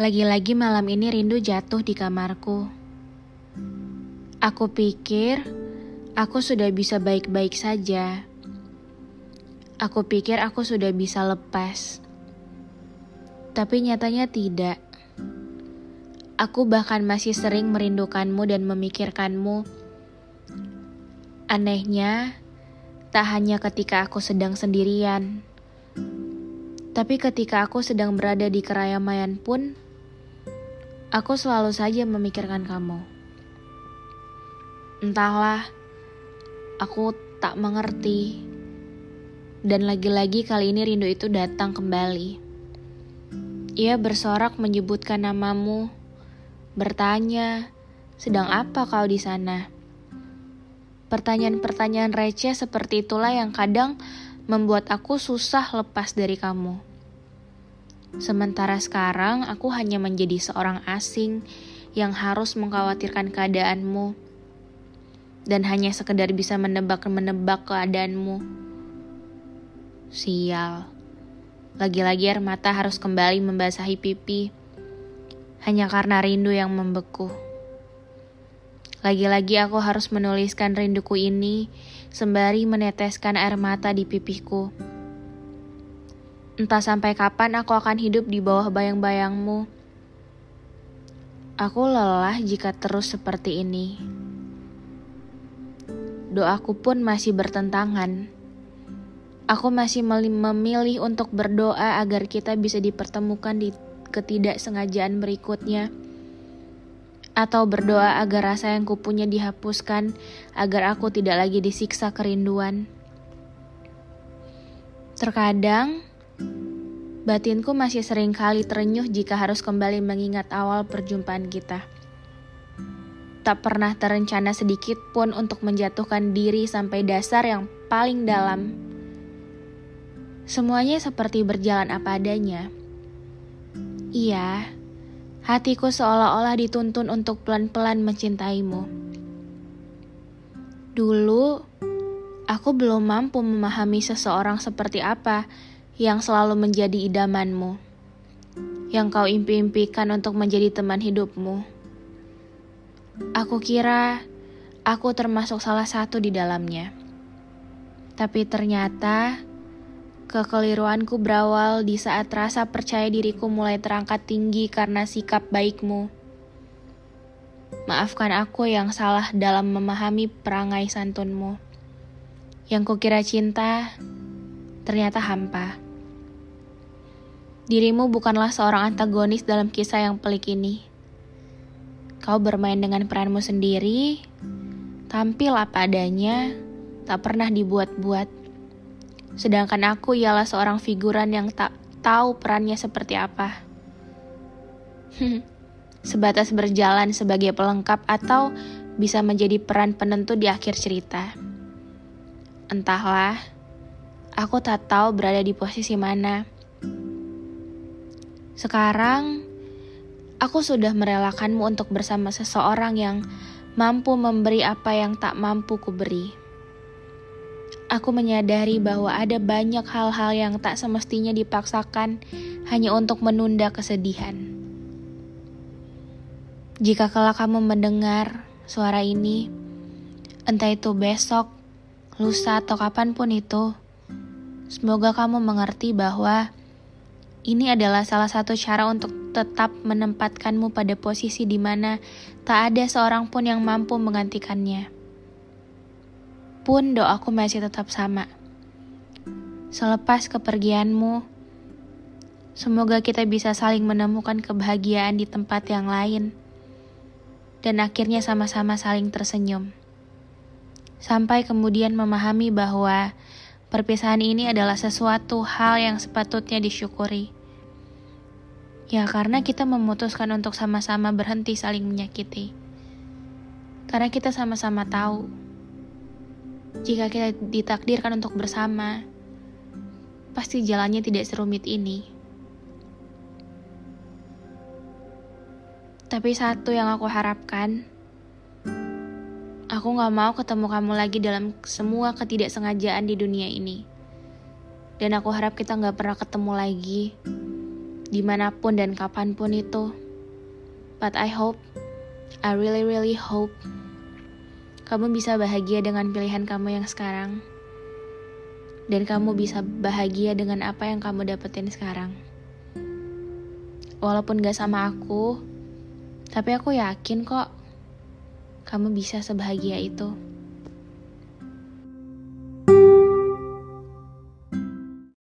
Lagi-lagi malam ini rindu jatuh di kamarku. Aku pikir aku sudah bisa baik-baik saja. Aku pikir aku sudah bisa lepas. Tapi nyatanya tidak. Aku bahkan masih sering merindukanmu dan memikirkanmu. Anehnya, tak hanya ketika aku sedang sendirian, tapi ketika aku sedang berada di keramaian pun, aku selalu saja memikirkan kamu. Entahlah, aku tak mengerti. Dan lagi-lagi kali ini rindu itu datang kembali. Ia bersorak menyebutkan namamu, bertanya, sedang apa kau di sana? Pertanyaan-pertanyaan receh seperti itulah yang kadang membuat aku susah lepas dari kamu. Sementara sekarang aku hanya menjadi seorang asing yang harus mengkhawatirkan keadaanmu dan hanya sekedar bisa menebak-menebak keadaanmu. Sial. Lagi-lagi air mata harus kembali membasahi pipi hanya karena rindu yang membeku. Lagi-lagi aku harus menuliskan rinduku ini sembari meneteskan air mata di pipiku. Entah sampai kapan aku akan hidup di bawah bayang-bayangmu. Aku lelah jika terus seperti ini. Doaku pun masih bertentangan. Aku masih memilih untuk berdoa agar kita bisa dipertemukan di ketidaksengajaan berikutnya. Atau berdoa agar rasa yang kupunya dihapuskan agar aku tidak lagi disiksa kerinduan. Terkadang, batinku masih sering kali terenyuh jika harus kembali mengingat awal perjumpaan kita. Tak pernah terencana sedikit pun untuk menjatuhkan diri sampai dasar yang paling dalam. Semuanya seperti berjalan apa adanya. Iya, hatiku seolah-olah dituntun untuk pelan-pelan mencintaimu. Dulu, aku belum mampu memahami seseorang seperti apa yang selalu menjadi idamanmu, yang kau impi-impikan untuk menjadi teman hidupmu. Aku kira aku termasuk salah satu di dalamnya. Tapi ternyata kekeliruanku berawal di saat rasa percaya diriku mulai terangkat tinggi karena sikap baikmu. Maafkan aku yang salah dalam memahami perangai santunmu. Yang kukira cinta, ternyata hampa. Dirimu bukanlah seorang antagonis dalam kisah yang pelik ini. Kau bermain dengan peranmu sendiri, tampil apa adanya, tak pernah dibuat-buat. Sedangkan aku ialah seorang figuran yang tak tahu perannya seperti apa. sebatas berjalan sebagai pelengkap atau bisa menjadi peran penentu di akhir cerita. Entahlah, aku tak tahu berada di posisi mana. Sekarang, aku sudah merelakanmu untuk bersama seseorang yang mampu memberi apa yang tak mampu kuberi. Aku menyadari bahwa ada banyak hal-hal yang tak semestinya dipaksakan hanya untuk menunda kesedihan. Jika kelak kamu mendengar suara ini, entah itu besok, lusa, atau kapan pun itu, semoga kamu mengerti bahwa ini adalah salah satu cara untuk tetap menempatkanmu pada posisi di mana tak ada seorang pun yang mampu menggantikannya. Pun doaku masih tetap sama. Selepas kepergianmu, semoga kita bisa saling menemukan kebahagiaan di tempat yang lain dan akhirnya sama-sama saling tersenyum. Sampai kemudian memahami bahwa perpisahan ini adalah sesuatu hal yang sepatutnya disyukuri. Ya karena kita memutuskan untuk sama-sama berhenti saling menyakiti. Karena kita sama-sama tahu jika kita ditakdirkan untuk bersama, pasti jalannya tidak serumit ini. Tapi satu yang aku harapkan, aku gak mau ketemu kamu lagi dalam semua ketidaksengajaan di dunia ini. Dan aku harap kita gak pernah ketemu lagi, di mana pun dan kapan pun itu. But I hope, I really really hope, kamu bisa bahagia dengan pilihan kamu yang sekarang. Dan kamu bisa bahagia dengan apa yang kamu dapetin sekarang. Walaupun gak sama aku, tapi aku yakin kok kamu bisa sebahagia itu.